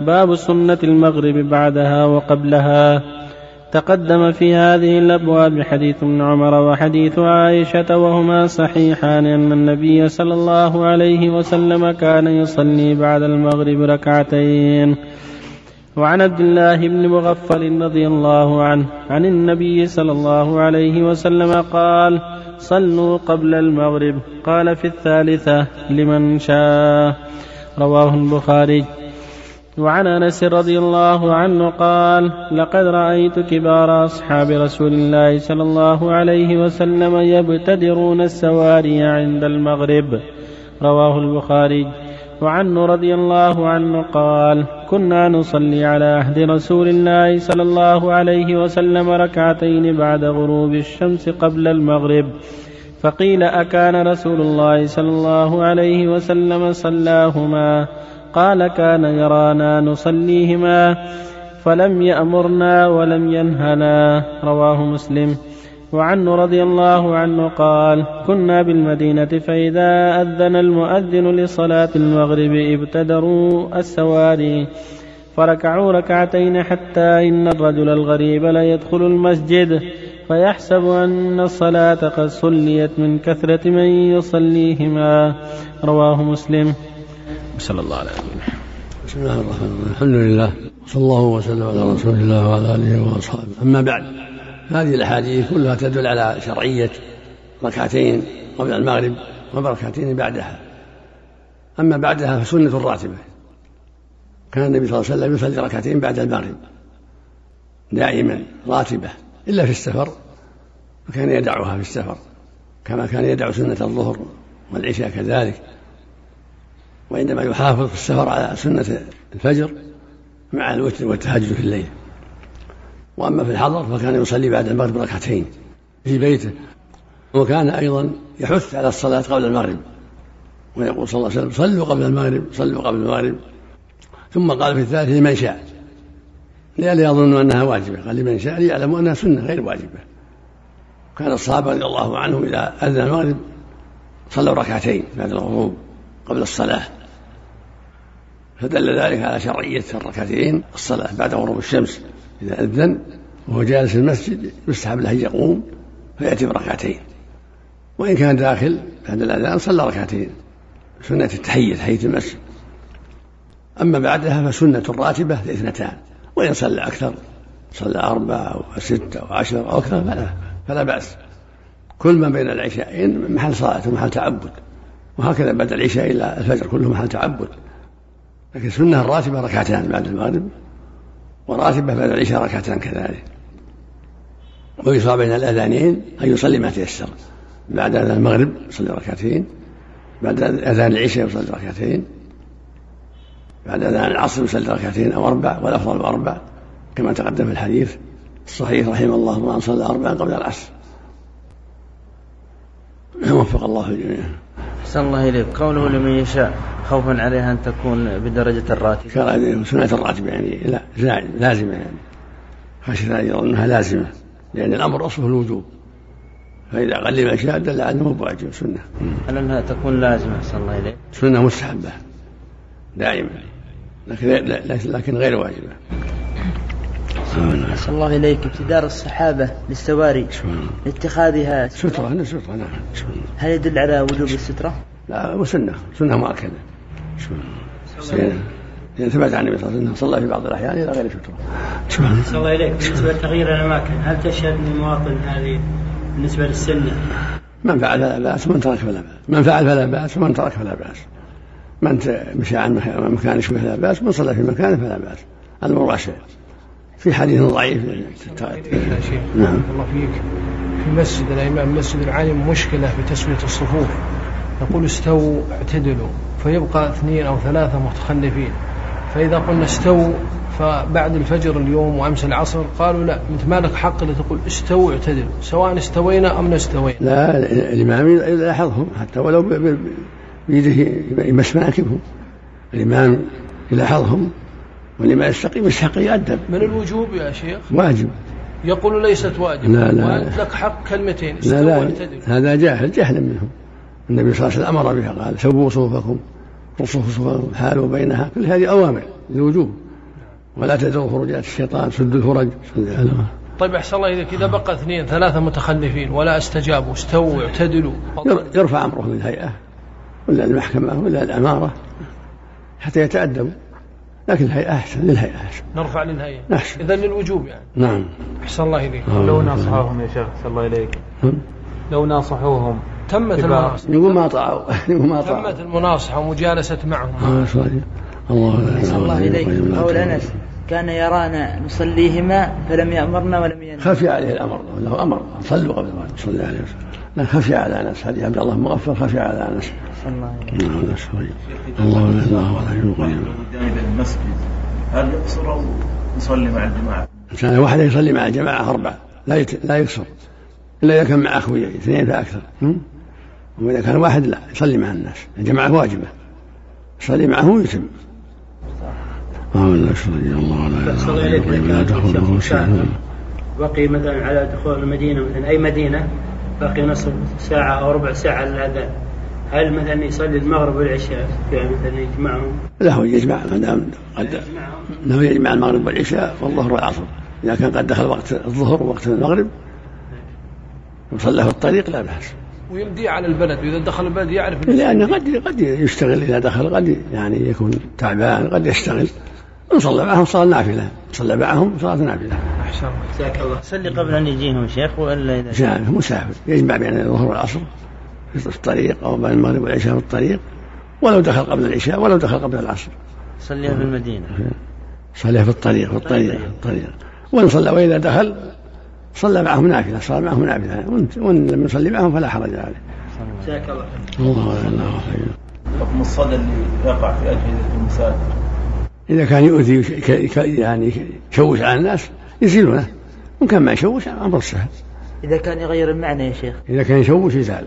باب سنة المغرب بعدها وقبلها. تقدم في هذه الأبواب حديث ابن عمر وحديث عائشة وهما صحيحان أن النبي صلى الله عليه وسلم كان يصلي بعد المغرب ركعتين. وعن عبد الله بن مغفل رضي الله عنه عن النبي صلى الله عليه وسلم قال صلوا قبل المغرب قال في الثالثة لمن شاء رواه البخاري. وعن انس رضي الله عنه قال لقد رأيت كبار أصحاب رسول الله صلى الله عليه وسلم يبتدرون السواري عند المغرب. رواه البخاري. وعنه رضي الله عنه قال كنا نصلي على عهد رسول الله صلى الله عليه وسلم ركعتين بعد غروب الشمس قبل المغرب. فقيل أكان رسول الله صلى الله عليه وسلم صلاهما؟ قال كان يرانا نصليهما فلم يأمرنا ولم ينهنا رواه مسلم. وعنه رضي الله عنه قال كنا بالمدينة فإذا أذن المؤذن لصلاة المغرب ابتدروا السواري فركعوا ركعتين حتى إن الرجل الغريب ليدخل المسجد فيحسب أن الصلاة قد صليت من كثرة من يصليهما رواه مسلم. صلى الله عليه وسلم بسم الله الرحمن الرحيم. الحمد لله. صلى الله وسلم على رسول الله وعلى آله وأصحابه. أما بعد هذه الأحاديث كلها تدل على شرعية ركعتين قبل المغرب وركعتين بعدها. أما بعدها فسنة راتبه كان النبي صلى الله عليه وسلم يصلي ركعتين بعد المغرب. دائما راتبة. إلا في السفر فكان يدعها في السفر. كما كان يدع سنة الظهر والعشاء كذلك. وإنما يحافظ في السفر على سنة الفجر مع الوتر والتهجد في الليل. وأما في الحضر فكان يصلي بعد المغرب ركعتين في بيته. وكان أيضا يحث على الصلاة قبل المغرب. ويقول صلى الله عليه وسلم صلوا قبل المغرب صلوا قبل المغرب. ثم قال في الثالث لمن شاء. لئلا يظنوا أنها واجبة. قال لمن شاء ليعلموا أنها سنة غير واجبة. كان الصحابة رضي الله عنهم إذا أذن المغرب صلوا ركعتين بعد الغروب قبل الصلاة. فدل ذلك على شرعية الركعتين الصلاة بعد غروب الشمس إذا أذن وهو جالس في المسجد يستحب له أن يقوم فيأتي بركعتين. وإن كان داخل بعد الأذان صلى ركعتين سنة التحية تحية المسجد. أما بعدها فسنة راتبة اثنتان وإن صلى أكثر صلى أربعة أو ستة أو عشرة أو أكثر فلا فلا بأس. كل ما بين العشاءين محل صلاة ومحل تعبد. وهكذا بعد العشاء إلى الفجر كله محل تعبد. لكن السنة الراتبة ركعتان بعد المغرب وراتبة بعد العشاء ركعتان كذلك. ويصاب بين الأذانين أن يصلي ما تيسر. بعد أذان المغرب يصلي ركعتين بعد أذان العشاء يصلي ركعتين بعد أذان العصر يصلي ركعتين أو أربع والأفضل أربع كما تقدم في الحديث الصحيح رحمه الله من صلى أربعا قبل العصر. وفق الله الجميع. أحسن الله إليك. قوله لمن يشاء. خوفا عليها أن تكون بدرجة الراتب. سنة الراتب يعني لا لازمة يعني. خشية أن يظنها لازمة لأن الأمر أصله الوجوب. فإذا قل من شاء دل على أنه واجب سنة. هل أنها تكون لازمة؟ أحسن الله إليك. سنة مستحبة دائما لكن لكن غير واجبة. أحسن الله إليك ابتدار الصحابة للسواري اتخاذها سترة سترة نعم هل يدل على وجوب السترة؟ لا وسنة. سنة مؤكدة. لأن ثبت عن النبي صلى الله عليه وسلم صلى في بعض الأحيان إلى غير سترة. صلى الله إليك. بالنسبة لتغيير الأماكن هل تشهد للمواطن هذه بالنسبة للسنة؟ من فعل فلا بأس ومن ترك فلا بأس. من فعل فلا بأس ومن ترك فلا بأس. من مشى عن مكان شبه فلا بأس ومن صلى في مكانه فلا بأس. الأمر واسع في حديث ضعيف. نعم. الله فيك. في مسجد الإمام مسجد العالم مشكلة بتسوية الصفوف. يقول استووا اعتدلوا فيبقى اثنين أو ثلاثة متخلفين. فإذا قلنا استووا فبعد الفجر اليوم وأمس العصر قالوا لا أنت ما لك حق تقول استووا اعتدلوا سواء استوينا أم نستوينا لا الإمام يلاحظهم حتى ولو بيده يمس مناكبهم الإمام يلاحظهم. ولما يستقيم يستحق يؤدب. من الوجوب يا شيخ؟ واجب. يقول ليست واجب لا لا. وأنت لك حق كلمتين. لا لا. هذا جاهل جهل منهم. النبي صلى الله عليه وسلم أمر بها قال سووا صوفكم والصفوف حال بينها. كل هذه أوامر للوجوب. ولا تدعوا خروجات الشيطان سدوا الفرج. طيب أحسن الله إليك. إذا بقى اثنين ثلاثة متخلفين ولا أستجابوا استووا اعتدلوا. يرفع أمره للهيئة ولا المحكمة ولا الأمارة حتى يتأدبوا. لكن الهيئة أحسن للهيئة أحسن. نرفع للهيئة. أحسن إذا للوجوب يعني. نعم. أحسن الله إليك. لو ناصحوهم يا شيخ أحسن الله إليك. لو ناصحوهم. تمت المناصحة. يقول ما طاعوا. يقول ما طاعوا. تمت المناصحة ومجالسة معهم. آه، صحيح. الله أحسن الله إليك. قول أنس كان يرانا نصليهما فلم يأمرنا ولم ينهى. خفي عليه الأمر له أمر. صلوا قبل ما صلى عليه. وسلم خفي على أنس. حديث عبد الله مغفر خفي على أنس. الله نعم لا. الله لا إله إلا هو قدام المسجد هل يقصر أو يصلي مع الجماعة؟ كان واحد يصلي مع الجماعة أربعة. لا يت... لا يكسر إلا إذا كان مع أخويه اثنين فأكثر هم؟ وإذا كان واحد لا يصلي مع الناس. الجماعة واجبة. يصلي معهم ويتم. لا شريك الله لا الله إله إلا إذا لا سنة بقي مثلا على دخول المدينة مثلا أي مدينة؟ بقي نصف ساعة أو ربع ساعة على الأذان. هل مثلا يصلي المغرب والعشاء؟ يعني مثلا يجمعهم؟ لا هو يجمع ما دام قد له يجمع المغرب والعشاء والظهر والعصر. إذا كان قد دخل وقت الظهر ووقت المغرب وصلى في الطريق لا بأس. ويمضي على البلد. وإذا دخل البلد يعرف إنه لأنه قد قد يشتغل. إذا دخل قد يعني يكون تعبان قد يشتغل. صلى معهم صلاة نافلة. صلى معهم صلاة نافلة. أحسن الله. جزاك الله. صلي قبل أن يجيهم شيخ ولا إذا مسافر مسافر. يجمع بين الظهر والعصر في الطريق أو بين المغرب والعشاء في الطريق. ولو دخل قبل العشاء ولو دخل قبل العصر. صليها في المدينة. صلى في الطريق في الطريق في الطريق. وإن صلى وإذا دخل صلى معهم نافلة صلى معهم نافلة. وإن- لم يصلي معهم فلا حرج عليه. جزاك الله الله لا إله خير الصدى اللي يقع في أجهزة المساجد. إذا كان يؤذي يعني يشوش على الناس يزيلونه. وإن كان ما يشوش أمر سهل إذا كان يغير المعنى يا شيخ. إذا كان يشوش يزال